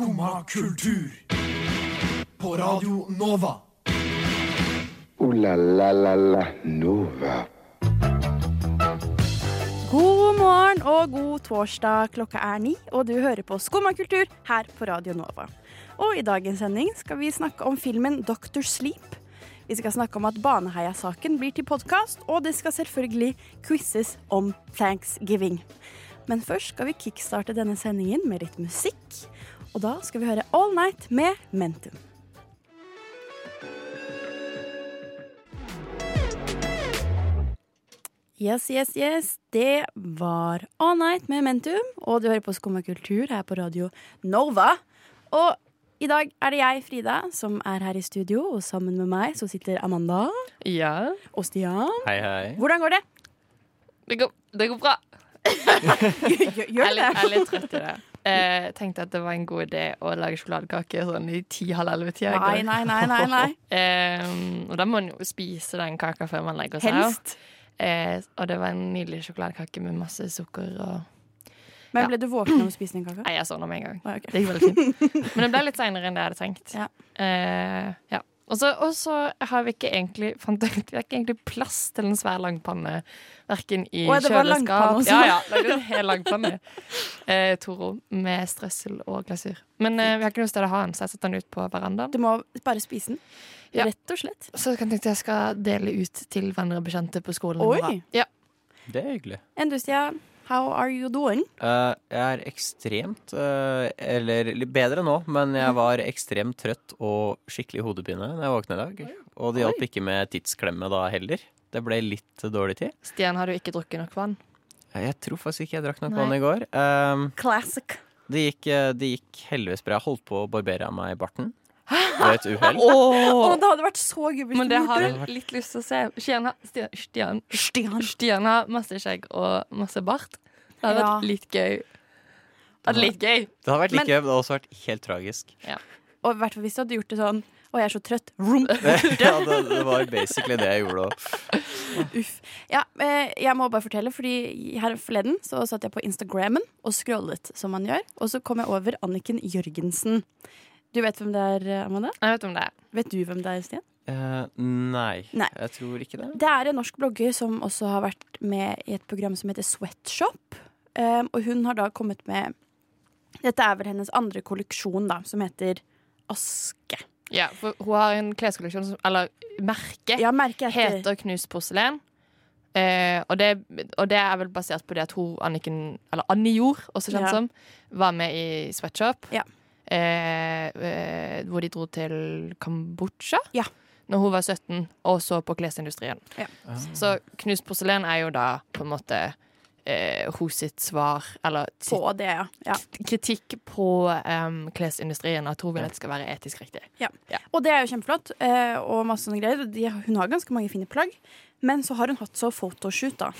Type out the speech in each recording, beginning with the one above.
Skumma kultur. På Radio Nova. O-la-la-la-la Nova. God morgen og god torsdag. Klokka er ni, og du hører på Skumma kultur her på Radio Nova. Og i dagens sending skal vi snakke om filmen Doctor Sleep. Vi skal snakke om at Baneheia-saken blir til podkast, og det skal selvfølgelig quizes om thanksgiving. Men først skal vi kickstarte denne sendingen med litt musikk. Og da skal vi høre All Night med Mentum. Yes, yes, yes. Det var All Night med Mentum, og du hører på Skumma kultur her på Radio Nova. Og i dag er det jeg, Frida, som er her i studio, og sammen med meg så sitter Amanda Ja. og Stian. Hei, hei. Hvordan går det? Det går, det går bra. Gjør, Jeg er det litt, jeg er litt trøtt i det. Jeg tenkte at det var en god idé å lage sjokoladekake sånn i ti-halv elleve-tida. Nei, nei, nei, nei, nei. Eh, og da må man jo spise den kaka før man legger seg. Helst. Eh, og det var en nydelig sjokoladekake med masse sukker og Men Ja. ble du våken av å spise den kaka? Nei, jeg sovna med en gang. Ah, okay. Det gikk veldig fint. Men det ble litt seinere enn det jeg hadde tenkt. Ja. Eh, ja. Og så og så har vi ikke egentlig fant ut, Vi har ikke egentlig plass til en svær langpanne. Verken i Å, det var langpanne kjøleskap også. Ja, ja. Lagde en hel langpanne. Eh, Toro. Med strøssel og glasur. Men eh, vi har ikke noe sted å ha den, så jeg setter den ut på verandaen. Du må bare spise den. Ja. Rett og slett. Så jeg at jeg skal dele ut til venner og bekjente på skolen. Oi. Ja. Det er hyggelig. Enn du, Stian? How are you doing? Uh, jeg er ekstremt uh, Eller litt bedre nå, men jeg var ekstremt trøtt og skikkelig hodepine da jeg våkna i dag. Og det hjalp ikke med tidsklemme da heller. Det ble litt dårlig tid. Stian, har du ikke drukket nok vann? Jeg tror faktisk ikke jeg drakk nok Nei. vann i går. Um, Classic. det, gikk, eh, det gikk helvetes bra. Jeg holdt på å barbere av meg barten ved et uhell. Oh. det hadde vært så gøy Men det har jeg litt lyst til å se. Stian Stian, Stian, Stian. Har masse skjegg og masse bart. Det hadde Ja. vært litt gøy. Det hadde litt gøy. Det hadde vært Men- gøy, men det hadde også vært helt tragisk. Og i hvert fall hvis du hadde gjort det sånn Å, jeg er så trøtt. Vroom. ja, det, det var basically det jeg gjorde òg. Uff. Ja, eh, jeg må bare fortelle, fordi her forleden så satt jeg på Instagrammen og scrollet, som man gjør. Og så kom jeg over Anniken Jørgensen. Du vet hvem det er, eh, Amanda? Jeg vet hvem det. er. Vet du hvem det er, Stian? Uh, nei, Nei. jeg tror ikke det. Det er en norsk blogger som også har vært med i et program som heter Sweatshop. Um, og hun har da kommet med Dette er vel hennes andre kolleksjon, da, som heter Aske. Ja, for hun har en kleskolleksjon som Eller merke. Ja, merke heter heter Knust porselen. Uh, og, det, og det er vel basert på det at hun, Anniken, eller Annie Jord, også kjent Ja. som, var med i Sweatshop. Ja. Eh, eh, hvor de dro til Kambodsja Ja. når hun var 17, og så på klesindustrien. Ja. Så Knust porselen er jo da på en måte eh, hun sitt svar, eller sitt på det, ja. ja. kritikk på um, klesindustrien, at hun vil at det skal være etisk riktig. Og det er jo kjempeflott, eh, og masse sånne greier. De, hun har ganske mange fine plagg. Men så har hun hatt så photoshoot, da.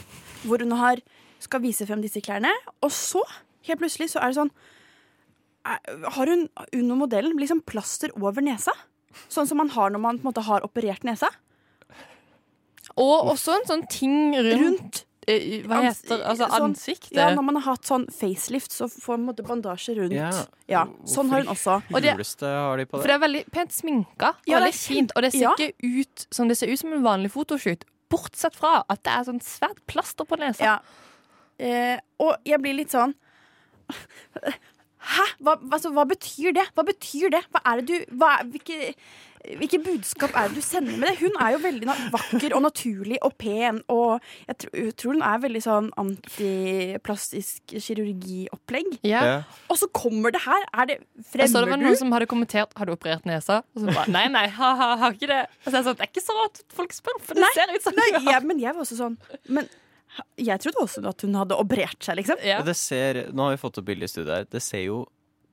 Hvor hun har, skal vise frem disse klærne. Og så, helt plutselig, så er det sånn Har hun under modellen liksom plaster over nesa? Sånn som man har når man på en måte har operert nesa. Og også en sånn ting rundt, Rundt. eh, Hva heter altså sånn- ansiktet? Ja, når man har hatt sånn facelift, så får man på en måte bandasje rundt. Ja. Ja, sånn har hun også. Og det- har de på det? For det. er veldig pent sminka. Og Ja, det er veldig fint. Og det ser ja. ikke ut som det ser ut som en vanlig fotoshoot. Bortsett fra at det er sånn svært plaster på nesa. Ja. Eh, og jeg blir litt sånn Hæ? Hva, altså, hva betyr det? Hva betyr det? Hva er det du hva er, hvilke, hvilke budskap er det du sender med det? Hun er jo veldig vakker og naturlig og pen, og jeg, tro, jeg tror hun er veldig sånn antiplastisk kirurgiopplegg. Ja. Ja. Og så kommer det her! Er det Jeg så det var noen du? som hadde kommentert Har du operert nesa. Og så bare Nei, nei, ha-ha, har ikke det. Og så er jeg sånn, det er ikke så rart folk spør, for det Nei, ser ut som Nei, ja, men jeg var også sånn Men jeg trodde også at hun hadde operert seg, liksom. Ja. Det ser, nå har vi fått opp bilde i studio her. Det ser jo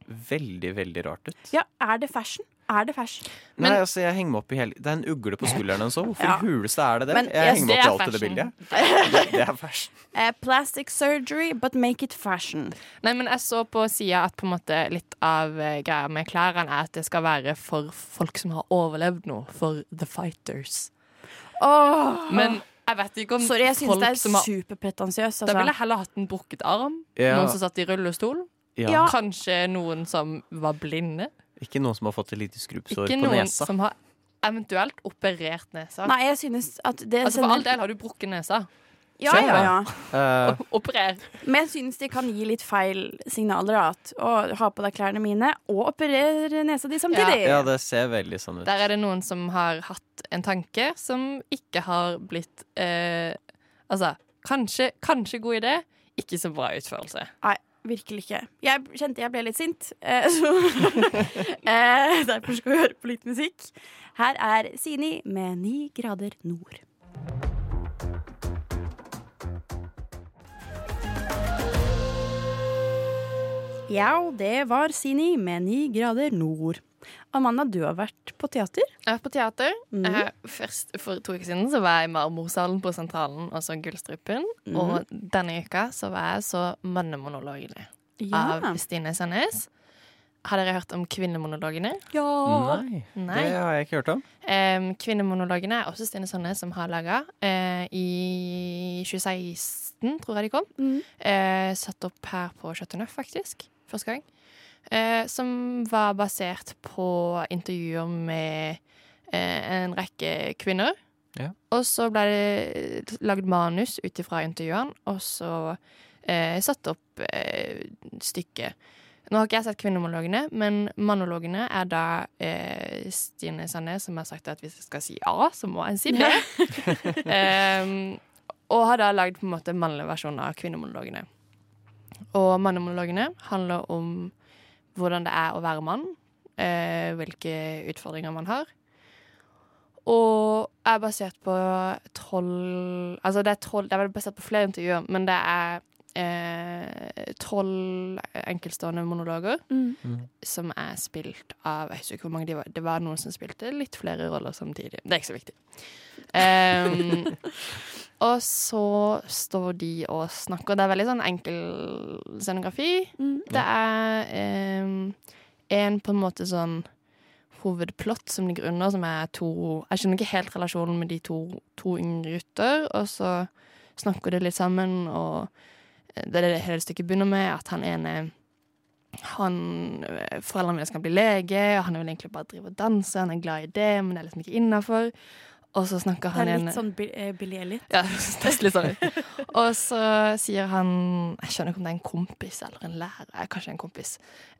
veldig, veldig rart ut. Ja, er det fashion? Er det fashion? Nei, Men- altså, jeg henger meg opp i hele Det er en ugle på skulderen hennes òg. Hvorfor Ja. i huleste er det det? Men jeg yes, henger meg opp i alt i det bildet. Det, det er fashion. Uh, plastic surgery, but make it fashion. Nei, men jeg så på sida at på en måte litt av eh, greia med klærne er at det skal være for folk som har overlevd noe. For the fighters. Åh. Men jeg vet ikke om Sorry, jeg synes folk det er som har superpretensiøst. Da ville Altså. jeg heller hatt en brukket arm. Ja. Noen som satt i rullestol. Ja. Kanskje noen som var blinde. Ikke noen som har fått et lite skrubbsår Ikke på noen nesa. som har eventuelt operert nesa. Nei, jeg synes at det Altså For all del har du brukket nesa. Ja, Kjør, ja, ja. Eh, Operer. Men jeg synes det kan gi litt feil signaler. At å ha på deg klærne mine og operere nesa di samtidig. ja, det ser veldig sånn ut. Der er det noen som har hatt en tanke som ikke har blitt eh, Altså, kanskje, kanskje god idé, ikke så bra utførelse. Nei, virkelig ikke. Jeg kjente jeg ble litt sint, eh, så eh, Derfor skal vi høre på litt musikk. Her er Sini med 'Ni grader nord'. Ja, det var Sini med 'Ni grader nord'. Amanda, du har vært på teater. Jeg har vært på teater. Eh, først For to uker siden så var jeg i Marmorsalen på Sentralen og så Gullstrupen. Mm. Og denne uka så var jeg så Mannemonologene av Stine Sandnes. Har dere hørt om Kvinnemonologene? ja. Nei, Nei. det har jeg ikke hørt om. Um, Kvinnemonologene er også Stine Sandnes som har laga. I 2016, tror jeg de kom. Mm. Uh, satt opp her på Chateau Neuf, faktisk. Første gang. Eh, som var basert på intervjuer med eh, en rekke kvinner. Ja. Og så ble det lagd manus ut ifra intervjuene, og så eh, satt opp eh, stykket. Nå har ikke jeg sett kvinnemonologene, men monologene er da eh, Stine Sandnes som har sagt at hvis jeg skal si A, så må jeg si B. um, og har da lagd på en måte mannlig versjon av kvinnemonologene. Og mannemonologene handler om hvordan det er å være mann, eh, hvilke utfordringer man har. Og er basert på tolv Altså, det er tolv Det er basert på flere intervjuer, men det er tolv enkeltstående monologer Mm. som er spilt av Jeg husker ikke hvor mange de var. Det var noen som spilte litt flere roller samtidig. Det er ikke så viktig. Um, og så står de og snakker. Det er veldig sånn enkel scenografi. Mm. Det er um, en på en måte sånn hovedplott som ligger under, som er to Jeg skjønner ikke helt relasjonen med de to, to yngre gutter, og så snakker de litt sammen, og det er det hele stykket begynner med, at han ene han, Foreldrene vil skal bli lege, og han vil egentlig bare drive og danse. Han er glad i det, men det er liksom ikke innafor. Og så snakker Det han er ene litt sånn eh, Billy Elliot. ja, det er litt sånn. Og så sier han Jeg skjønner ikke om det er en kompis eller en lærer. eh, Kanskje en kompis.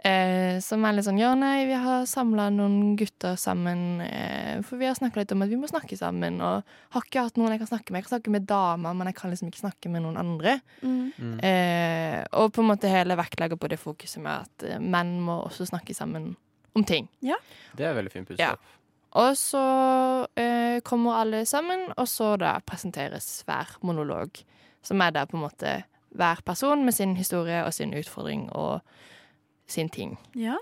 Eh, som er litt sånn Ja, nei, vi har samla noen gutter sammen, eh, for vi har snakka litt om at vi må snakke sammen. Og har ikke hatt noen jeg kan snakke med. Jeg kan snakke med damer, men jeg kan liksom ikke snakke med noen andre. Mm. Mm. Eh, og på en måte hele vektlegger på det fokuset med at eh, menn må også snakke sammen om ting. Ja. Det er veldig fint Ja. Og så eh, kommer alle sammen, og så da presenteres hver monolog. Som er da på en måte hver person med sin historie og sin utfordring og sin ting. Ja.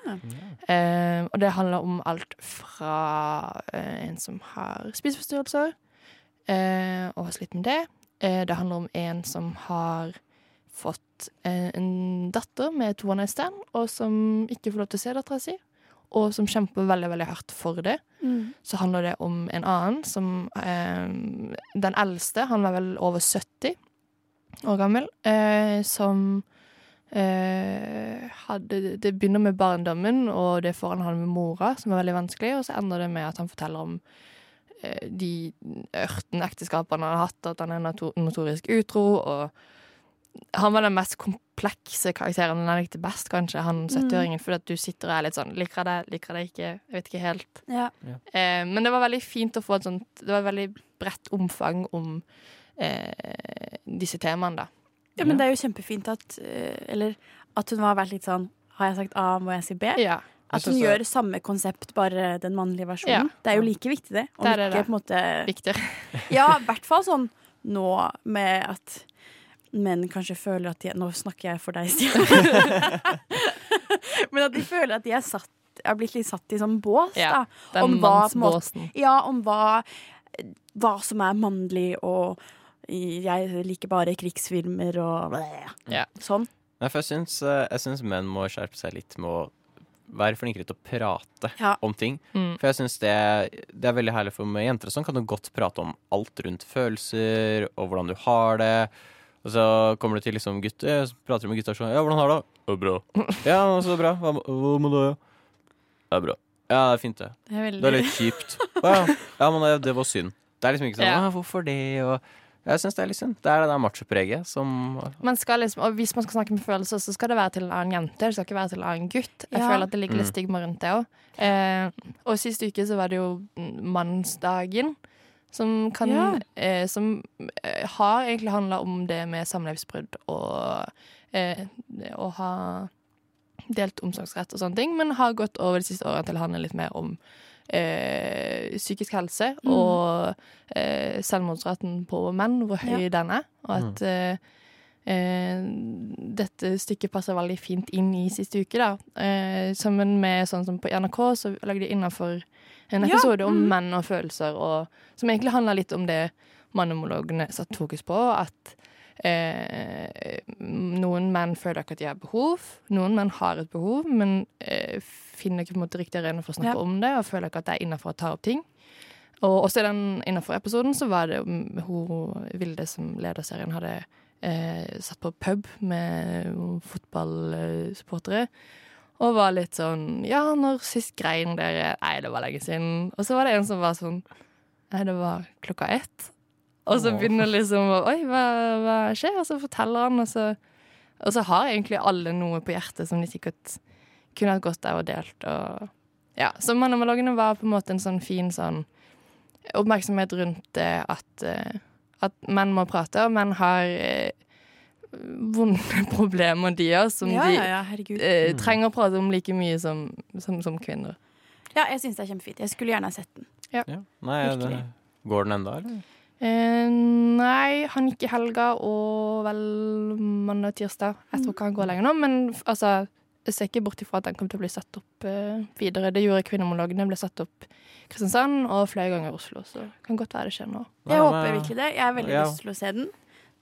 Eh, og det handler om alt fra eh, en som har spiseforstyrrelser eh, og har slitt med det. Eh, det handler om en som har fått eh, en datter med to one stand, og som ikke får lov til å se dattera si. Og som kjemper veldig veldig hardt for det. Mm. Så handler det om en annen som eh, Den eldste, han var vel over 70 år gammel, eh, som eh, hadde Det begynner med barndommen og det forholdet han har med mora, som er veldig vanskelig, og så ender det med at han forteller om eh, de ørten ekteskapene han har hatt, at han er noto notorisk utro, og han var den mest komplekse karakteren den jeg likte best, kanskje, han 70-åringen, fordi at du sitter og er litt sånn Liker jeg det, liker jeg det ikke, jeg vet ikke helt. ja. Eh, men det var veldig fint å få et sånt Det var et veldig bredt omfang om eh, disse temaene, da. Ja, men det er jo kjempefint at eh, Eller at hun har vært litt sånn Har jeg sagt A, må jeg si B? Ja. At hun gjør samme konsept, bare den mannlige versjonen. Ja. Det er jo like viktig, det. Om Det er det, ikke det. på en måte Viktig. Ja, i hvert fall sånn nå med at menn kanskje føler at de Nå snakker jeg for deg, Stian. Men at de føler at de er satt er blitt litt satt i sånn bås, Ja, da. Om hva måte-. Ja, om hva, hva som er mannlig, og jeg liker bare krigsfilmer og Ja. sånn. Nei, for jeg syns, eh, jeg syns menn må skjerpe seg litt med å være flinkere til å prate Ja. om ting. Mm. For jeg syns det, det er veldig herlig for meg jenter. Sånn kan du godt prate om alt rundt følelser og hvordan du har det. Og så kommer du til liksom gutter, prater med gutta sånn Ja, hvordan har du det? Er bra. Ja, så bra. Hva, hva med det? Det er bra. Ja, det er fint, det. Det er veldig Det er litt kjipt. Ja. ja, men det, det var synd. Det er liksom ikke sånn Ja. Hvorfor det? Og jeg syns det er litt synd. Det er det der machopreget som Man skal liksom, og hvis man skal snakke med følelser, så skal det være til en annen jente. Det skal ikke være til en annen gutt. Jeg Ja. føler at det ligger litt Mm. stigma rundt det òg. Eh, og sist uke så var det jo mannsdagen. Som kan Ja. eh, Som eh, har egentlig handla om det med samlivsbrudd og eh, å ha delt omsorgsrett og sånne ting, men har gått over de siste årene til å handle litt mer om eh, psykisk helse Mm. og eh, selvmordsraten på menn, hvor høy Ja. den er. Og at eh, eh, dette stykket passer veldig fint inn i siste uke. da. Eh, sammen med sånn som på NRK, så lagde de innafor en Ja, episode om mm. menn og følelser, og, som egentlig handla litt om det mannemologene satte fokus på. At eh, noen menn føler ikke at de har behov. Noen menn har et behov, men eh, finner ikke på en måte riktig arena for å snakke Ja. om det, og føler ikke at det er innafor å ta opp ting. Og også i den innafor episoden så var det hun Vilde som leder serien, hadde eh, satt på pub med fotballsupportere. Og var litt sånn Ja, når sist grein dere? Nei, det var lenge siden. Og så var det en som var sånn Nei, det var klokka ett. Og så begynner liksom Oi, hva, hva skjer? Og så forteller han, og så, og så har egentlig alle noe på hjertet som de sikkert kunne hatt godt av og delt. Og, ja. Så Mannemalogene var på en måte en sånn fin sånn oppmerksomhet rundt det at, eh, at menn må prate, og menn har eh, vonde problemer, de har, som ja, de ja, ja, eh, Mm. trenger å prate om like mye som, som, som kvinner. Ja, jeg syns det er kjempefint. Jeg skulle gjerne ha sett den. ja. Nei, det, går den enda, eller? Eh, nei, han gikk i helga og vel mandag og tirsdag. Jeg tror ikke han går lenger nå, men altså jeg ser ikke bort ifra at den kommer til å bli satt opp eh, videre. Det gjorde Kvinnemonologene. ble satt opp Kristiansand og flere ganger i Oslo, så det kan godt være det skjer nå. Jeg håper virkelig det. Jeg har veldig Ja. lyst til å se den.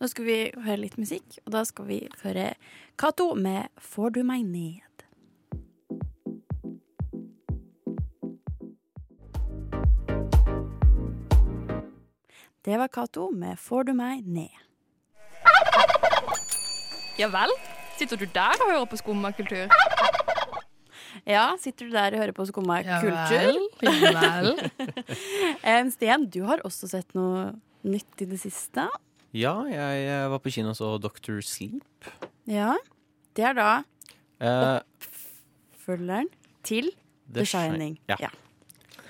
Nå skal vi høre litt musikk, og da skal vi høre Cato med 'Får du meg ned'. Det var Cato med 'Får du meg ned'. Ja vel? Sitter du der og hører på skummakultur? Ja, sitter du der og hører på Skumma kultur? Ja vel. Em, Sten, du har også sett noe nytt i det siste. Ja, jeg eh, var på kino og så Doctor Sleep. Ja. Det er da Eh, oppfølgeren til The Shining. Ja. Ja.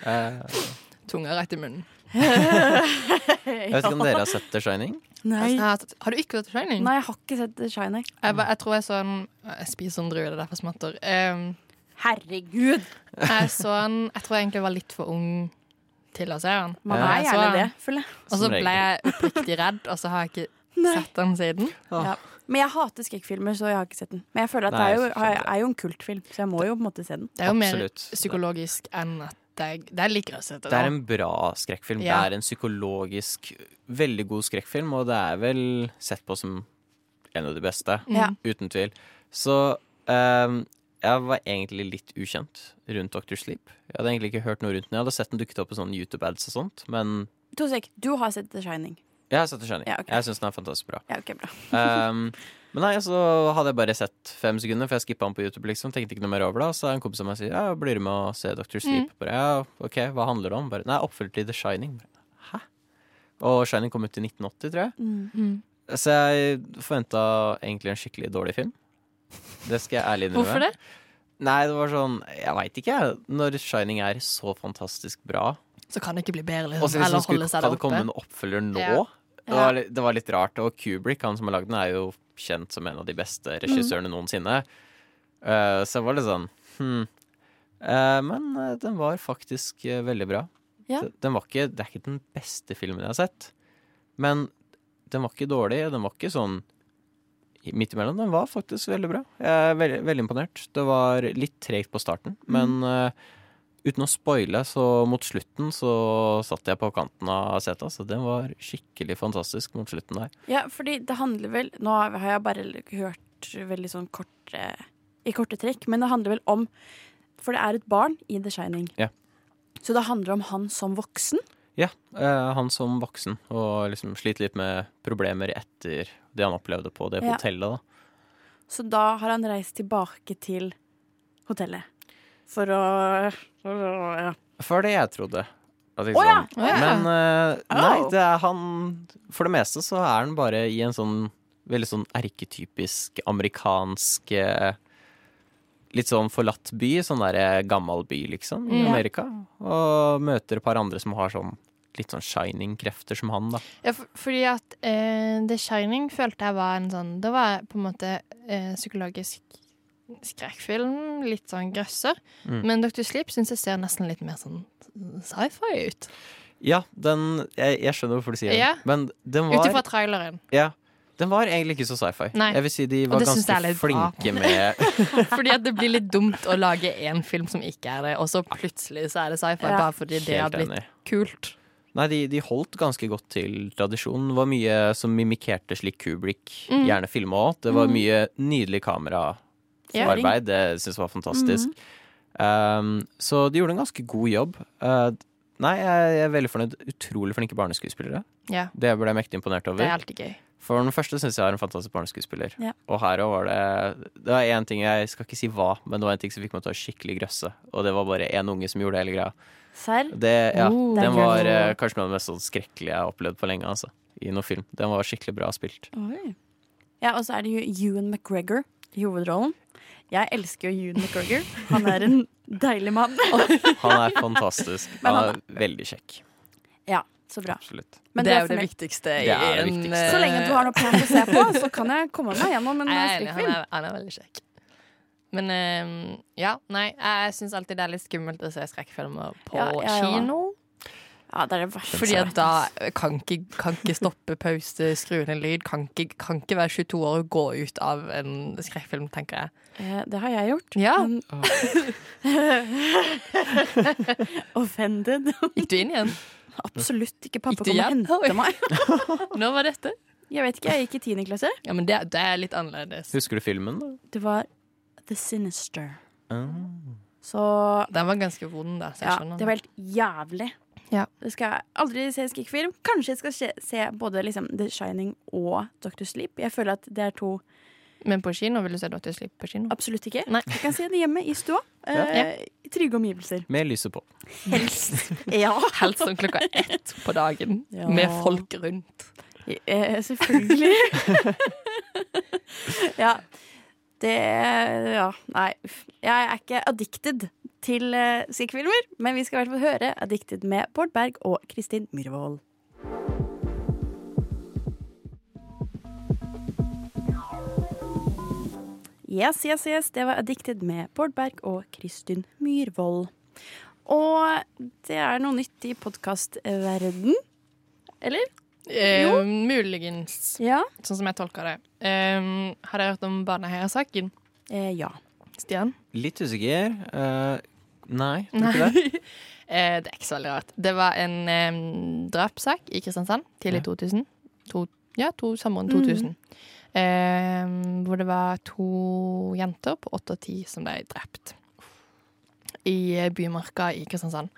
Eh, Tunga rett i munnen. jeg vet ikke om dere har sett The Shining? Nei. Har har du ikke sett The Shining? Nei, jeg har ikke sett The Shining. Jeg, jeg tror jeg så en Jeg spiser en drue, det er derfor smatter. Um, Herregud! jeg så en Jeg tror jeg egentlig var litt for ung til å se den. Man er ja. gjerne det, føler jeg. Og så ble jeg oppriktig redd, og så har jeg ikke sett den siden. Ja. Men jeg hater skrekkfilmer, så jeg har ikke sett den. Men jeg føler at Nei, det er jo, er jo en kultfilm, så jeg må jo på en måte se den. Det er jo mer Absolutt. psykologisk enn at det er, det er litt grøssete. Det er en bra skrekkfilm. Ja. Det er en psykologisk veldig god skrekkfilm, og det er vel sett på som en av de beste, Ja. uten tvil. Så ehm, jeg var egentlig litt ukjent rundt Dr. Sleep. Jeg hadde egentlig ikke hørt noe rundt den. Jeg hadde sett den dukket opp på sånne YouTube-ads og sånt, men To sek, du har sett The Shining. jeg har sett The Shining. Ja, okay. Jeg syns den er fantastisk bra. Ja, okay, bra. um, men nei, så hadde jeg bare sett fem sekunder, for jeg skippa den på YouTube. liksom Tenkte ikke noe mer over det. Og så er en kompis av meg sier ja, blir du med å se Dr. Sleep. Bare, ja, ok, Hva handler det om? Bare, nei, Oppfølger til The Shining. Bare, Hæ? Og Shining kom ut i 1980, tror jeg. Mm. Mm. Så jeg forventa egentlig en skikkelig dårlig film. Det skal jeg ærlig innrømme. Hvorfor det? Nei, det var sånn Jeg veit ikke, jeg. Når Shining er så fantastisk bra, Så kan det ikke bli bedre, liksom. Eller holde skulle seg kan der det komme oppe. en oppfølger nå Ja. det, var, det var litt rart. Og Kubrick, han som har lagd den, er jo kjent som en av de beste regissørene noensinne. Uh, så det var litt sånn hmm. uh, men uh, den var faktisk veldig bra. Ja. Den- var ikke, det er ikke den beste filmen jeg har sett, men den var ikke dårlig. Den var ikke sånn midt imellom. Den var faktisk veldig bra. Jeg er veldig, veldig imponert. Det var litt tregt på starten, men uh, uten å spoile, så mot slutten så satt jeg på kanten av seta, Så den var skikkelig fantastisk mot slutten der. Ja, fordi det handler vel Nå har jeg bare hørt veldig sånn kort i korte trekk, men det handler vel om For det er et barn i The Shining. Ja. Så det handler om han som voksen. Ja, eh, han som voksen, og liksom sliter litt med problemer etter det han opplevde på det Ja. hotellet. da. Så da har han reist tilbake til hotellet. For å, for å ja. For det jeg trodde. At liksom, oh, ja! Oh, ja. Men uh, nei, det er han For det meste så er han bare i en sånn veldig sånn erketypisk amerikansk eh, Litt sånn forlatt by, sånn derre gammel by, liksom, i Ja. Amerika. Og møter et par andre som har sånn litt sånn shining-krefter som han, da. Ja, for, fordi at eh, The Shining følte jeg var en sånn Det var på en måte eh, psykologisk skrekkfilm. Litt sånn grøsser. Mm. Men Dr. Sleep syns jeg ser nesten litt mer sånn sci-fi ut. Ja, den Jeg, jeg skjønner hvorfor du sier det, Ja. men den Ut ifra traileren. Ja. Den var egentlig ikke så sci-fi. Jeg vil si de var jeg ganske litt bra. flinke med Fordi at det blir litt dumt å lage en film som ikke er det, og så plutselig så er det sci-fi Ja. bare fordi det har blitt enig. kult. Nei, de, de holdt ganske godt til tradisjonen. Det var mye som mimikerte slik Kubrick Mm. gjerne filma òg. Det var mye nydelig kameraarbeid. Det syns jeg var fantastisk. Um, så de gjorde en ganske god jobb. Uh, nei, jeg er veldig fornøyd. Utrolig flinke barneskuespillere. Ja, Det ble jeg mektig imponert over. det er alltid gøy. For den første syns jeg er en fantastisk barneskuespiller. Ja. Og her òg var det Det var én ting jeg skal ikke si hva, men det var en ting som fikk meg til å skikkelig grøsse. Og det var bare én unge som gjorde hele greia. Serr? Det, ja, Oh. den Det var eh, kanskje noe av det mest sånn skrekkelige jeg har opplevd på lenge. Altså, I noen film. Den var skikkelig bra spilt. Oi. Ja, og så er det jo Ewan McGregor i hovedrollen. Jeg elsker jo Ewan McGregor. Han er en deilig mann. Han er fantastisk. Han- er veldig kjekk. Ja, så bra. Absolutt. Men det er er jo det viktigste. Det er det i en. Så lenge du har noe pent å se på, så kan jeg komme meg gjennom en eh, enig, han han er veldig kjekk. Men eh, ja, nei, jeg syns alltid det er litt skummelt å se skrekkfilmer på Ja, ja, ja. kino. Ja, det er det verste. Fordi at da kan ikke, kan ikke stoppe, pause, skru ned lyd. Kan ikke, kan ikke være 22 år og gå ut av en skrekkfilm, tenker jeg. Eh, Det har jeg gjort. Ja. Men... Offended. Gikk du inn igjen? Absolutt ikke. Pappa kom og hjem? hente meg. Når var dette? Jeg vet ikke, jeg gikk i tiende klasse. Ja, men det, det er litt annerledes. Husker du filmen? da? Det var The Sinister. Oh. Så Den var ganske vond, da. Så jeg ja, det var helt jævlig. Ja. Det skal jeg aldri se skrekkfilm. Kanskje jeg skal se, se både liksom The Shining og Doctor Sleep. Jeg føler at det er to Men på kino vil du se Dr. Sleep på kino? Absolutt ikke. Nei. Jeg kan se det hjemme i stua. Eh, I trygge omgivelser. Med lyset på. Helst. ja. Helst sånn klokka ett på dagen, Ja. med folk rundt. Eh, selvfølgelig. ja. Det Ja, nei. Jeg er ikke addicted til uh, skrekkfilmer, men vi skal i hvert fall høre Addicted med Bård Berg og Kristin Myhrvold. Yes, yes, yes. Det var Addicted med Bård Berg og Kristin Myhrvold. Og det er noe nytt i podkastverden. Eller? Eh, Jo. muligens, Ja. sånn som jeg tolker det. Eh, har dere hørt om Baneheia-saken? Eh, ja. Stian? Litt usikker. Uh, nei, tror ikke det. Eh, det er ikke så veldig rart. Det var en eh, drapssak i Kristiansand tidlig Ja. 2000. To, ja, to, sommeren Mm. 2000. Eh, hvor det var to jenter på åtte og ti som ble drept. I Bymarka i Kristiansand.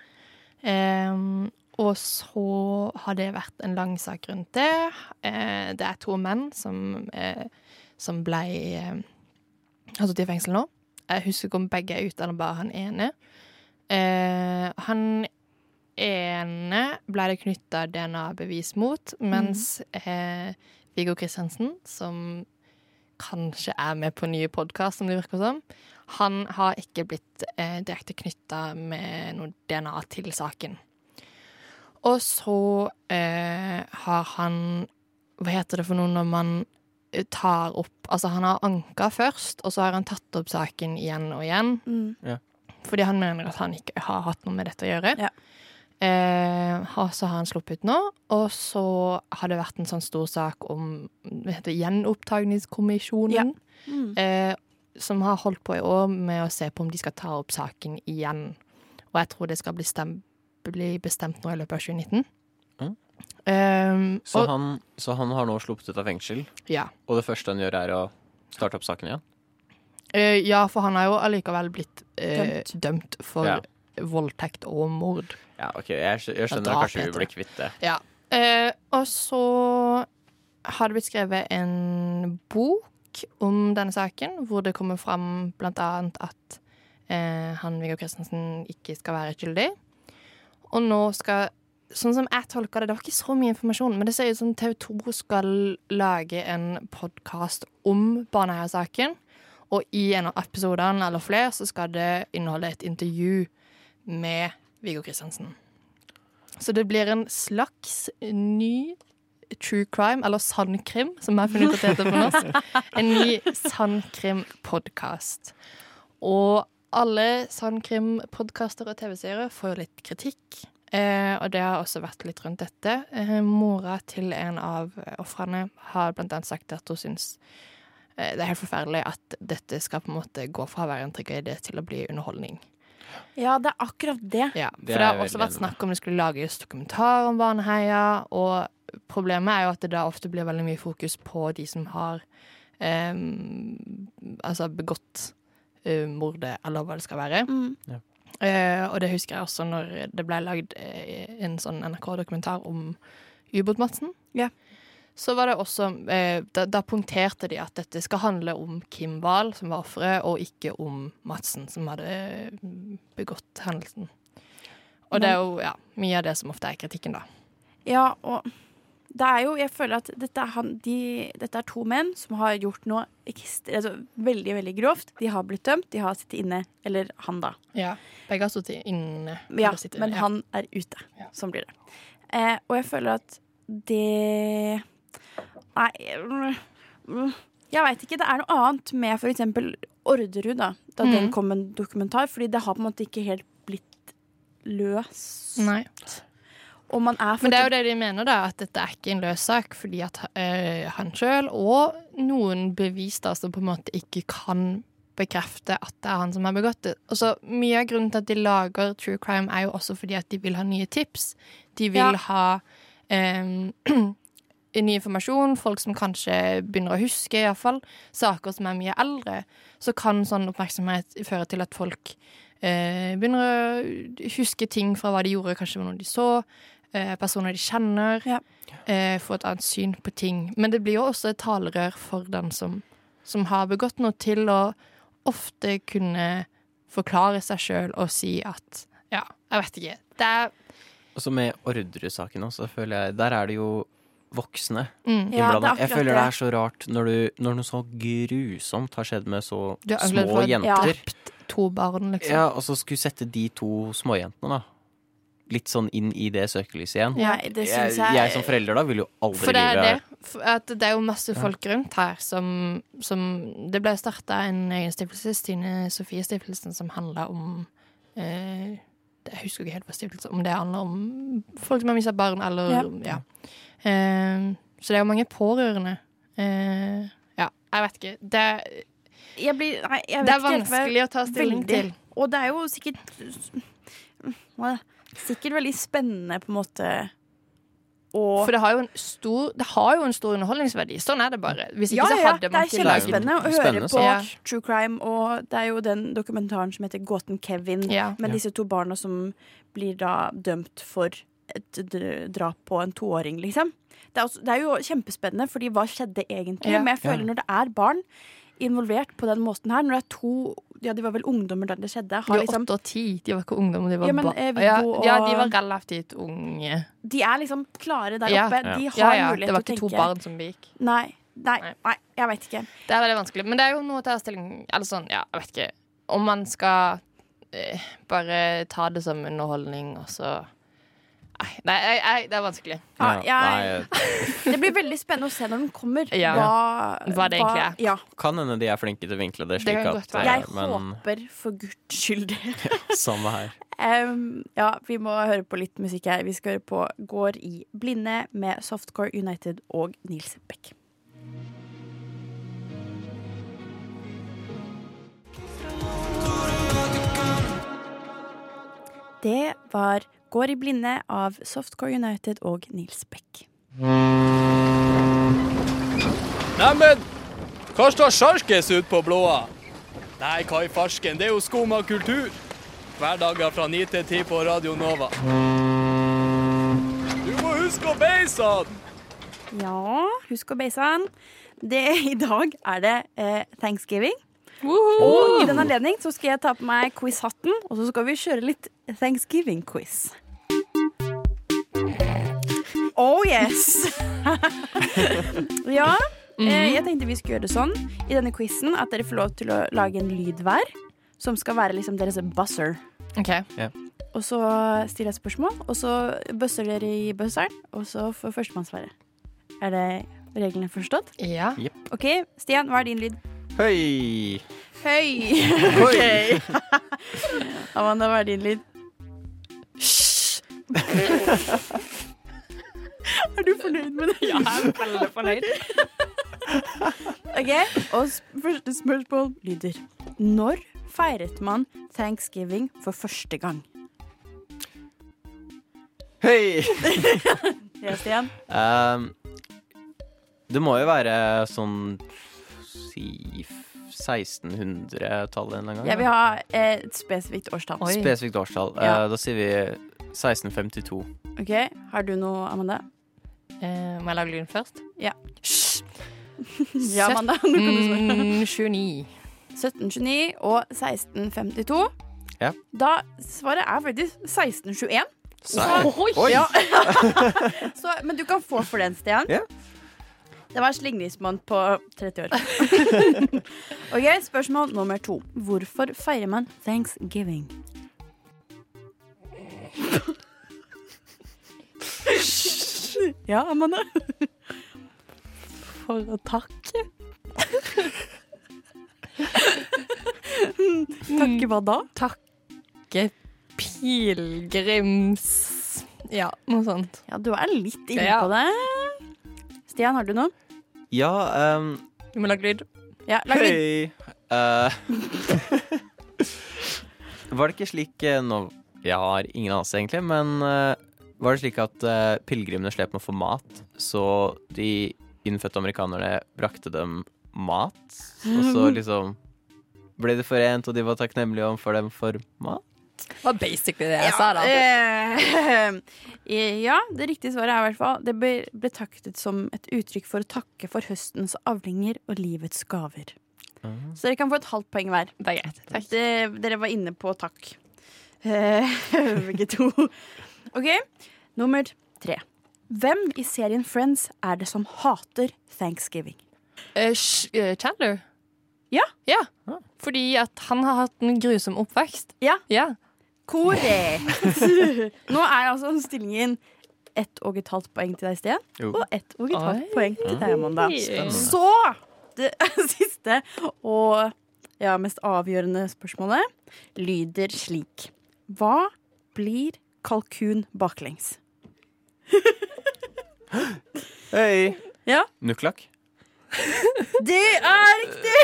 Eh, og så har det vært en lang sak rundt det. Eh, det er to menn som, eh, som ble eh, har sittet i fengsel nå. Jeg husker ikke om begge er ute, eller bare han ene. Eh, han ene ble det knytta DNA-bevis mot, mens eh, Viggo Kristiansen, som kanskje er med på nye podkast, som det virker som, han har ikke blitt eh, direkte knytta med noe DNA til saken. Og så eh, har han Hva heter det for noe når man eh, tar opp Altså, han har anka først, og så har han tatt opp saken igjen og igjen. Mm. Fordi han mener at han ikke har hatt noe med dette å gjøre. Ja. Eh, så har han sluppet nå, og så har det vært en sånn stor sak om gjenopptakningskommisjonen. Ja. Mm. Eh, som har holdt på i år med å se på om de skal ta opp saken igjen. Og jeg tror det skal bli, stem, bli bestemt nå i løpet av 2019. Mm. Eh, Så, og, han, så han har nå sluppet ut av fengsel, ja. og det første han gjør, er å starte opp saken igjen? Eh, ja, for han har jo allikevel blitt eh, Dømt. dømt for Ja. Voldtekt og mord. Ja, OK, jeg, jeg skjønner at kanskje vi heter blir kvitt det. Ja. Eh, og så har det blitt skrevet en bok om denne saken, hvor det kommer fram blant annet at eh, han Viggo Kristensen ikke skal være skyldig. Og nå skal Sånn som jeg tolker det, det var ikke så mye informasjon, men det ser ut som TV 2 skal lage en podkast om Baneheia-saken. Og i en av episodene eller flere så skal det inneholde et intervju med Viggo Kristiansen. Så det blir en slags ny true crime, eller sannkrim, som jeg har funnet ut at det heter på norsk. En ny sannkrim-podkast. Og alle sannkrim-podkaster og TV-seere får jo litt kritikk. Eh, og det har også vært litt rundt dette. Eh, mora til en av ofrene har blant annet sagt at hun syns eh, det er helt forferdelig at dette skal på en måte gå fra å være en tragedie til å bli underholdning. Ja, det er akkurat det. Ja, Det for det har også vært snakk om det skulle lages dokumentar om Baneheia, og problemet er jo at det da ofte blir veldig mye fokus på de som har em, altså begått eh, mordet, eller hva det skal være. Mm. Eh, og det husker jeg også når det ble lagd eh, en sånn NRK-dokumentar om Ubåt-Madsen. Ja. Så var det også eh, da, da punkterte de at dette skal handle om Kim Wahl, som var offeret, og ikke om Madsen, som hadde mm, begått hendelsen. Og det er jo ja, mye av det som ofte er kritikken, da. Ja, og det er jo Jeg føler at dette er, han, de, dette er to menn som har gjort noe ekstra, altså, veldig, veldig grovt. De har blitt dømt, de har sittet inne. Eller han, da. Ja, Begge har sittet inne. Ja, men han er ute. Ja. Sånn blir det. Eh, og jeg føler at det Nei mm, Jeg veit ikke. Det er noe annet med eksempel Orderud, da. Da mm. den kom en dokumentar. Fordi det har på en måte ikke helt blitt løst. Nei. Og man er Men det er jo det de mener, da, at dette er ikke en løs sak, fordi at øh, han sjøl og noen bevis da som på en måte ikke kan bekrefte at det er han som har begått det. Og så Mye av grunnen til at de lager true crime, er jo også fordi at de vil ha nye tips. De vil Ja. ha eh, ny informasjon, folk som kanskje begynner å huske, iallfall. Saker som er mye eldre. Så kan sånn oppmerksomhet føre til at folk eh, begynner å huske ting fra hva de gjorde, kanskje noe de så. Eh, personer de kjenner. Ja. Eh, få et annet syn på ting. Men det blir jo også et talerør for den som, som har begått noe, til å ofte kunne forklare seg sjøl og si at ja, jeg vet ikke. Det er Og så med Orderud-saken også, føler jeg Der er det jo voksne mm, Ja, innblanda. jeg føler det er så rart når, du, når noe så grusomt har skjedd med så små jenter. jenter. to barn, liksom. Ja, og så skulle sette de to småjentene, da. Litt sånn inn i det søkelyset igjen. Ja, det Jeg, jeg, jeg som forelder da vil jo aldri For det er det. For det er jo masse folk rundt her som, som Det ble starta en egen stiftelse, Stine Sofie-stiftelsen, som handla om eh, Jeg husker ikke helt hva stiftelse Om det handler om folk som har mista barn, eller Ja. ja. Eh, så det er jo mange pårørende. Eh, ja, jeg vet ikke. Det, jeg blir, nei, jeg vet det er vanskelig å ta stilling veldig. til. Og det er jo sikkert Sikkert veldig spennende, på en måte. Og For det har jo en stor, det har jo en stor underholdningsverdi. Sånn er det bare. Hvis ikke ja, så hadde det man er ikke laget kjempespennende å høre på Ja. true crime. Og det er jo den dokumentaren som heter Gåten Kevin, Ja. med Ja. disse to barna som blir da dømt for et drap på en toåring, liksom. Det er, også, det er jo kjempespennende, fordi hva skjedde egentlig? Ja. Men jeg føler Ja. når det er barn involvert på den måten her, når det er to Ja, de var vel ungdommer da det skjedde. De var liksom, åtte og ti. De var ikke ungdommer, de var Ja, men, ba- eh, ja, ja, de var relativt unge. de er liksom klare der oppe. De har ja, mulighet det var ikke to barn som begikk. Nei, nei, Nei. jeg veit ikke. Det er veldig vanskelig. Men det er jo noe å ta stilling Eller sånn, ja, jeg vet ikke. Om man skal eh, bare ta det som underholdning, og så Nei, nei, nei, det er vanskelig. Ja, Ja, jeg- Det blir veldig spennende å se når den kommer. Ja. Hva, Hva det egentlig er. Ja. Kan hende de er flinke til å vinkle det slik det at eh, Jeg Men håper for guds skyld det. samme her. Um, ja, vi må høre på litt musikk her. Vi skal høre på Går i blinde med Softcore United og Nils Beck. Det var Går i blinde av Softcore United og Nils Beck. Neimen, hva står sjarkes ut på blåa? Nei, hva i farsken, det er jo skumma kultur. Hverdager fra 9 til 10 på Radio Nova. Du må huske å beise han! Ja, husk å beise han. det, I dag er det eh, thanksgiving. Og i den anledning så skal jeg ta på meg quiz-hatten, og så skal vi kjøre litt thanksgiving-quiz. Oh yes! ja, eh, jeg tenkte vi skulle gjøre det sånn i denne quizen at dere får lov til å lage en lyd hver, som skal være liksom deres buzzer. OK. Og så stiller jeg spørsmål, og så bøsser dere i buzzeren, og så får førstemann svare. Er det reglene forstått? Ja. OK, Stian, hva er din lyd? Høy! Høy. OK. Amanda, hva er din lyd? er du fornøyd med det? Ja, jeg er veldig fornøyd. OK, og første spørsmål lyder Når feiret man thanksgiving for første gang? Høy! Ja, Stian? Um, det må jo være sånn si 1600-tallet en gang. Jeg vil ha eh, et spesifikt årstall. Oi. Spesifikt årstall. Ja. Uh, da sier vi 1652. OK, har du noe, Amanda? Eh, må jeg lage lyden først? Ja. Hysj. Ja, Amanda. Nå kan du svare. 29. 1729 og 1652. Ja. Da svaret er faktisk 1621. Serr? Oi! Oi! Ja. Så, men du kan få for den, Stian. Ja. Det var slingringsmonn på 30 år. ok, Spørsmål nummer to. Hvorfor feirer man thanksgiving? Ja, Amanda? For å takke. Takke hva da? Takke pilegrims... Ja, noe sånt. Ja, du er litt inne på det. Stian, har du noe? Ja, um, Du må lage lyd. Ja, lag lyd. høy! Uh, var det ikke slik eh, nå Jeg har ingen anelse, egentlig, men eh, var det slik at uh, pilegrimene slet med å få mat, så de innfødte amerikanerne brakte dem mat? Og så liksom ble de forent, og de var takknemlige overfor dem for mat? Det var basically det jeg sa, da. eh, ja, det riktige svaret er i hvert fall Det ble taktet som et uttrykk for å takke for høstens avlinger og livets gaver. Så dere kan få et halvt poeng hver. Det er greit. Takk. Det, dere var inne på takk. Eh, Begge to. OK, nummer tre. Hvem i serien Friends er det som hater thanksgiving? Eh, Sh- eh, Chandler? Ja. ja. Fordi at han har hatt en grusom oppvekst. Ja. Ja. Korrekt! Nå er altså stillingen ett og et halvt poeng til deg, Stian, og ett og et halvt poeng til deg, Amanda. Så det siste og ja, mest avgjørende spørsmålet lyder slik. Hva blir kalkun baklengs? Hei! Ja. Nuklak? Det er riktig!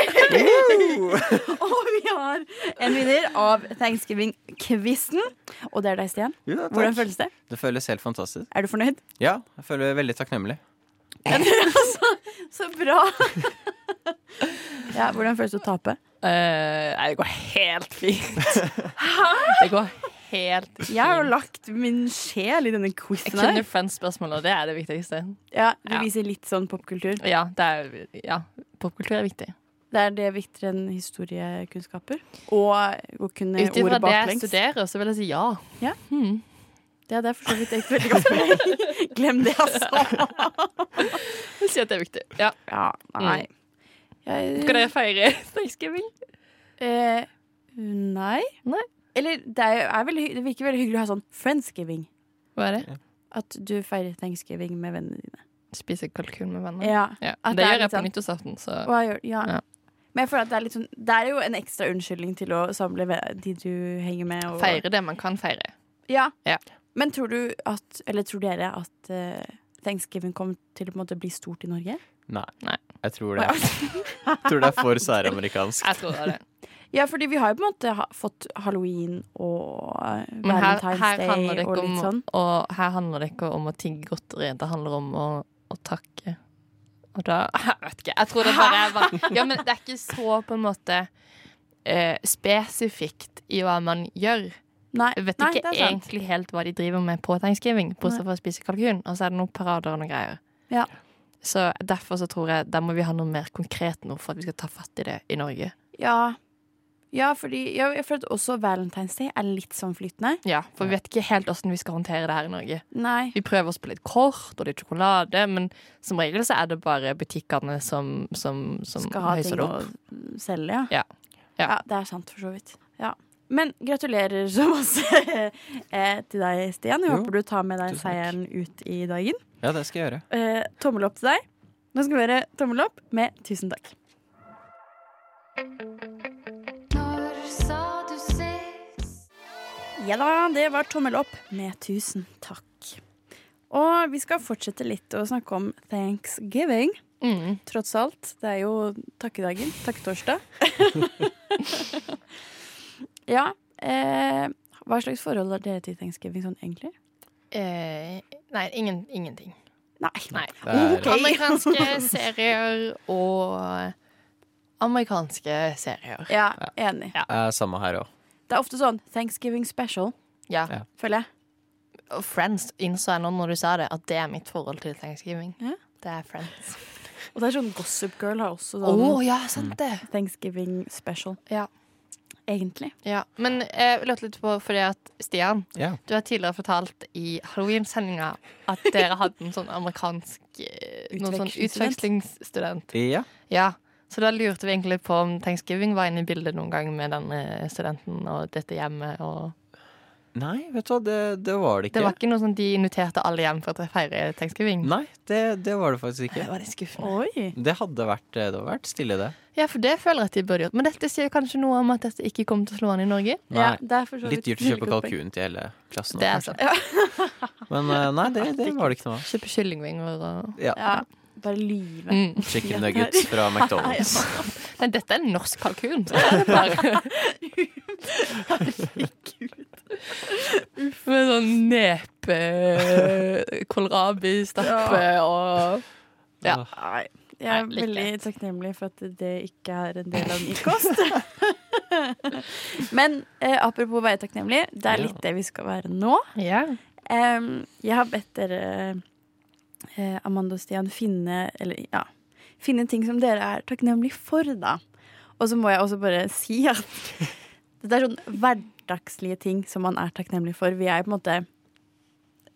og vi har en vinner av Thanksgiving-quizen. Og det er deg, Stian. Ja. Hvordan føles det? Det føles helt fantastisk. Er du fornøyd? Ja, jeg føler meg veldig takknemlig. Så bra! ja, hvordan føles det å tape? Uh, nei, det går helt fint. Hæ? Det går helt fint. Jeg har jo lagt min sjel i denne Jeg quizen kunne funnet Friends-spørsmålet, det er det viktigste. Ja, du Ja. viser litt sånn popkultur. Ja, er, ja popkultur er viktig. Det er det viktigere enn historiekunnskaper. Og å kunne Ut ifra det jeg studerer, så vil jeg si ja. Ja. Hmm. Ja, det er for så vidt et veldig godt poeng. Glem det, altså. Jeg si at det er viktig. Ja. Ja, nei. Jeg, Skal dere feire thanksgiving? eh, nei. Nei. Eller det, er, er veldig, det virker veldig hyggelig å ha sånn friendsgiving. Hva er det? At du feirer thanksgiving med vennene dine. Spiser kalkun med venner? Ja. Ja. Det det gjør jeg på sånn- nyttårsaften, så gjør, ja. Ja. Men jeg føler at det er litt sånn Det er jo en ekstra unnskyldning til å samle de du henger med. Og, feire det man kan feire. Ja. Ja. Men tror du at Eller tror dere at uh, thanksgiving kommer til å på en måte bli stort i Norge? Nei. Nei. Jeg tror det. Jeg tror det er for særamerikansk. Jeg tror det er det. Ja, fordi vi har jo på en måte ha, fått halloween og eh, her, Valentine's her, Day og ikke om, litt sånn. og her handler det ikke om å tigge godteri, det handler om å, å takke. Og da Jeg vet ikke. Jeg tror det bare er bare Ja, men det er ikke så på en måte eh, spesifikt i hva man gjør. Nei, Jeg vet nei, ikke egentlig helt hva de driver med på tegnskriving, bortsett fra å spise kalkun. Og så er det noen parader og noen greier. Ja. Så derfor så tror jeg der må vi ha noe mer konkret nå for at vi skal ta fatt i det i Norge. Ja. Ja, fordi ja, jeg føler at også Valentine's Day er litt sånn flytende. Ja, For vi vet ikke helt åssen vi skal håndtere det her i Norge. Nei. Vi prøver oss på litt kort og litt sjokolade, men som regel så er det bare butikkene som, som, som Skal ha ting det å selge, ja. Ja. Ja. Ja, det er sant, for så vidt. Ja. Men gratulerer så masse eh, til deg, Stian. Jeg Jo, håper du tar med deg seieren ut i dagen. Ja, det skal jeg gjøre. Eh, tommel opp til deg. Nå skal vi høre tommel opp med tusen takk. Ja da, det var tommel opp med tusen takk. Og vi skal fortsette litt å snakke om thanksgiving. Mm. Tross alt. Det er jo takkedagen. Takketorsdag. ja. Eh, hva slags forhold har dere til thanksgiving sånn egentlig? Eh, nei, ingen, ingenting. Nei. Nei. Er, Amerikanske serier og amerikanske serier. Ja, enig. er samme her òg. Det er ofte sånn Thanksgiving special, Ja. Ja. føler jeg. Og Friends innså jeg nå når du sa det, at det er mitt forhold til Thanksgiving. Ja. Det er Friends. Og det er sånn Gossip Girl har også Å sånn ja, sant det! Thanksgiving special. Ja. Egentlig. Ja, Men jeg lurte litt på, fordi at Stian, Ja. du har tidligere fortalt i Halloween-sendinga at dere hadde en sånn amerikansk eh, noen sånn Utvekslingsstudent. utvekslingsstudent. ja. Ja, så da lurte vi egentlig på om Thanksgiving var inne i bildet noen gang med denne studenten og dette hjemmet. Og Nei, vet du hva, det, det var det ikke. det var ikke noe sånn de inviterte alle hjem for å feire Thanksgiving. Nei, det, det var det faktisk ikke. Det var litt skuffende. Oi. Det hadde vært, det hadde vært stille, det. Ja, for det føler jeg at de burde gjort. Men dette sier kanskje noe om at dette ikke kommer til å slå an i Norge. Nei. Ja, Litt dyrt å kjøpe kalkun til hele klassen. Det er sant. Men eh, nei, det, det var det ikke noe av. Kjøpe kyllingvinger og Ja. Ja, bare lyve. mm. Chicken nuggets fra McDonald's. Nei, dette er en norsk kalkun. Så er det bare Med sånn nepe, kålrabistappe og Ja. Nei, jeg er veldig takknemlig for at det ikke er en del av min kost. Men eh, apropos å være takknemlig, det er litt det vi skal være nå. Ja. Um, jeg har bedt dere, eh, Amanda og Stian, finne Eller ja, finne ting som dere er takknemlige for, da. Og så må jeg også bare si at det er sånn hverdagslige ting som man er takknemlig for. Vi er på en måte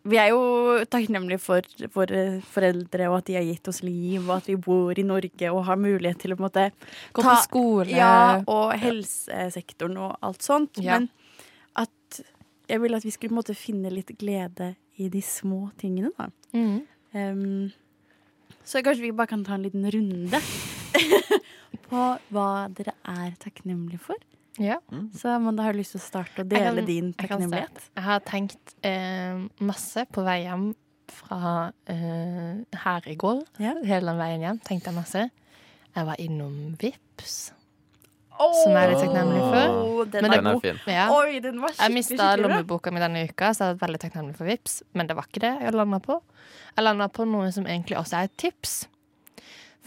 Vi er jo takknemlige for våre foreldre, og at de har gitt oss liv, og at vi bor i Norge og har mulighet til å på en måte Gå på skole. Ja, og helsesektoren og alt sånt. Ja. Men at jeg ville at vi skulle på en måte finne litt glede i de små tingene, da. Mm. Em, så kanskje vi bare kan ta en liten runde på hva dere er takknemlige for. ja. Så Amanda har du lyst til å starte og dele kan- din takknemlighet. Jeg, Jeg har tenkt eh, masse på vei hjem fra eh, her i går. Ja. Hele den veien hjem tenkte jeg masse. Jeg var innom Vips. Som jeg er litt takknemlig for. Den Men Den er fin. Ja. Oi, den var Jeg mista lommeboka mi denne uka, så jeg er veldig takknemlig for Vips. Men det var ikke det jeg landa på. Jeg landa på noe som egentlig også er et tips.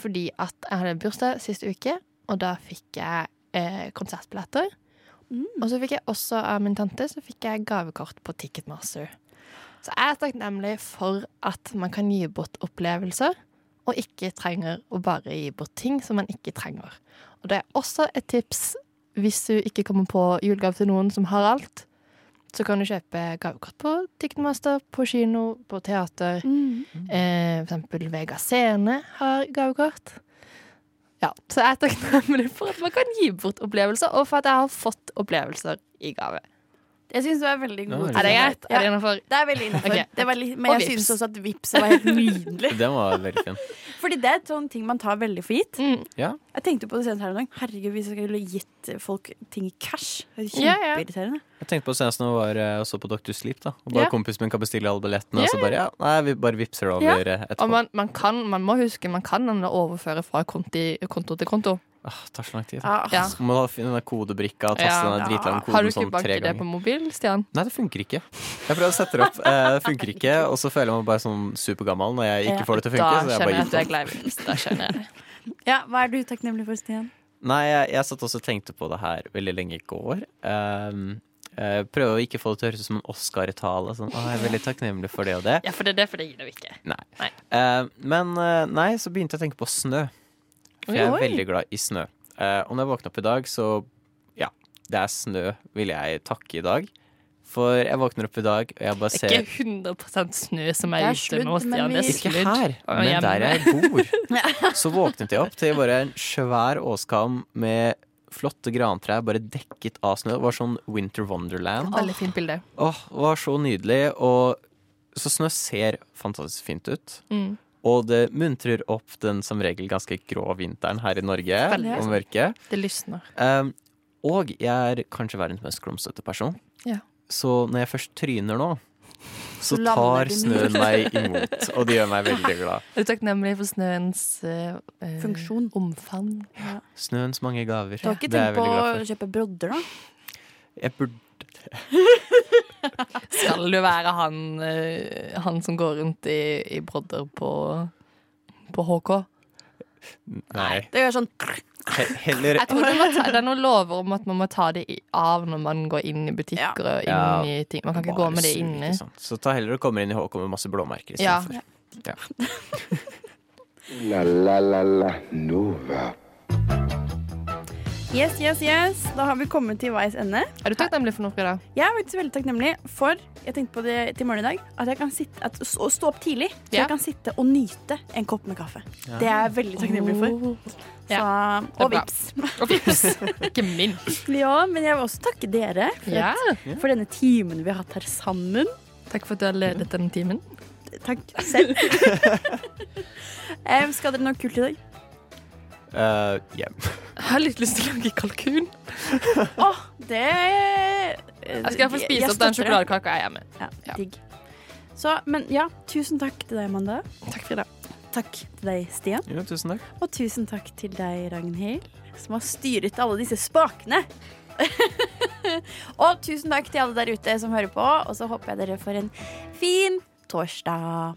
Fordi at jeg hadde bursdag sist uke, og da fikk jeg eh, konsertbilletter. Mm. Og så fikk jeg også av min tante så fikk jeg gavekort på Ticketmaster. Så jeg er takknemlig for at man kan gi bort opplevelser, og ikke trenger å bare gi bort ting som man ikke trenger. Og det er også et tips hvis du ikke kommer på julegave til noen som har alt. Så kan du kjøpe gavekort på Ticketmaster, på kino, på teater. Mm. Eh, for eksempel Vega Scene har gavekort. Ja, så jeg er takknemlig for at man kan gi bort opplevelser, og for at jeg har fått opplevelser i gave. Jeg syns du er veldig god. Er det greit? Ja. Er det innenfor? Det er veldig innafor. Ok. Det var litt- Men jeg syns også at vips var helt nydelig. Den var veldig fin. Fordi det er et sånn ting man tar veldig for gitt. Mm. Ja. Jeg tenkte på det senest her en dag. Herregud, hvis jeg skulle gitt folk ting i cash. Det er Ja, ja. Kjempeirriterende. Jeg tenkte på det senest når jeg var eh, og så på Dr. Sleep. da Og bare Ja. kompisen min kan bestille alle billettene, Ja, og så bare ja, nei, vi bare vippser det over Ja. eh, etterpå. Og man, man kan, man må huske, man kan overføre fra konti, konto til konto. Ah, tar så lang tid. Ah, Ja. Så må du finne den kodebrikka og taste Ja. den dritlange Har du ikke sånn tre det på mobil, Stian? Nei, det funker ikke. Jeg prøvde å sette det opp, eh, det funker ikke. Og så føler jeg meg bare sånn supergammel når jeg Ja. ikke får det til å funke. Da Så jeg skjønner jeg at du er i Da skjønner jeg. Ja, Hva er du takknemlig for, Stian? Nei, jeg, jeg satt også og tenkte på det her veldig lenge i går. Um, Eh, prøve å ikke få det til å høres ut som en Oscar-tale. Sånn, jeg er veldig takknemlig for det og det. Ja, for det er det, for det gir det ikke. Nei. Nei. Uh, men uh, nei, så begynte jeg å tenke på snø. For jeg er Oi. veldig glad i snø. Uh, og når jeg våkna opp i dag, så ja, det er snø vil jeg takke i dag. For jeg våkner opp i dag, og jeg bare Det er ikke 100% snø som er, er ute nå, Stian. Det er vi- Ikke her, men hjemme. der jeg bor. Så våknet jeg opp til bare en svær åskam med flotte grantrær bare dekket av snø. Det var sånn Winter Wonderland. Veldig fint bilde. Åh, det var så nydelig. Og så snø ser fantastisk fint ut. Mm. Og det muntrer opp den som regel ganske grå vinteren her i Norge. Veldig. Og mørket. Det lysner. Um, og jeg er kanskje verdens mest klumsete person. Ja. Så når jeg først tryner nå, så tar snøen meg imot. Og det gjør meg veldig glad. Er du takknemlig for snøens eh, Funksjon. omfang? Snøens mange gaver. Du har ikke er tenkt på å kjøpe brodder, da? Jeg burde Skal du være han, eh, han som går rundt i, i brodder på, på HK? Nei. Det gjør sånn He heller Jeg tror det, ta, det er noen lover om at man må ta det av når man går inn i butikker og inn Ja. i ting. Man kan ikke Bare gå med det inne. Så ta heller og kommer inn i HK med masse blåmerker Ja. istedenfor. La la la la Nova. Yes, yes, yes. Da har vi kommet til veis ende. Er du takknemlig for noe, Frida? Jeg er faktisk veldig takknemlig for jeg tenkte på det til morgen i dag, at jeg kan sitte, at, å stå opp tidlig. Så Ja. jeg kan sitte og nyte en kopp med kaffe. Det er jeg veldig takknemlig for. Oh. Så, ja. og vips. Og vips. Ikke minst. Ja, men jeg vil også takke dere for, Ja. for denne timen vi har hatt her sammen. Takk for at du har ledet denne timen. Takk selv. um, skal dere noe kult i dag? Eh, hjem. Jeg har litt lyst til å lage kalkun. Åh, det Jeg skal iallfall spise opp den sjokoladekaka jeg er med. Ja, Ja. digg. Så, men ja, tusen takk til deg, Amanda. Takk, Frida. Takk til deg, Stian. Ja, tusen takk. Og tusen takk til deg, Ragnhild, som har styret alle disse spakene. og tusen takk til alle der ute som hører på, og så håper jeg dere får en fin torsdag.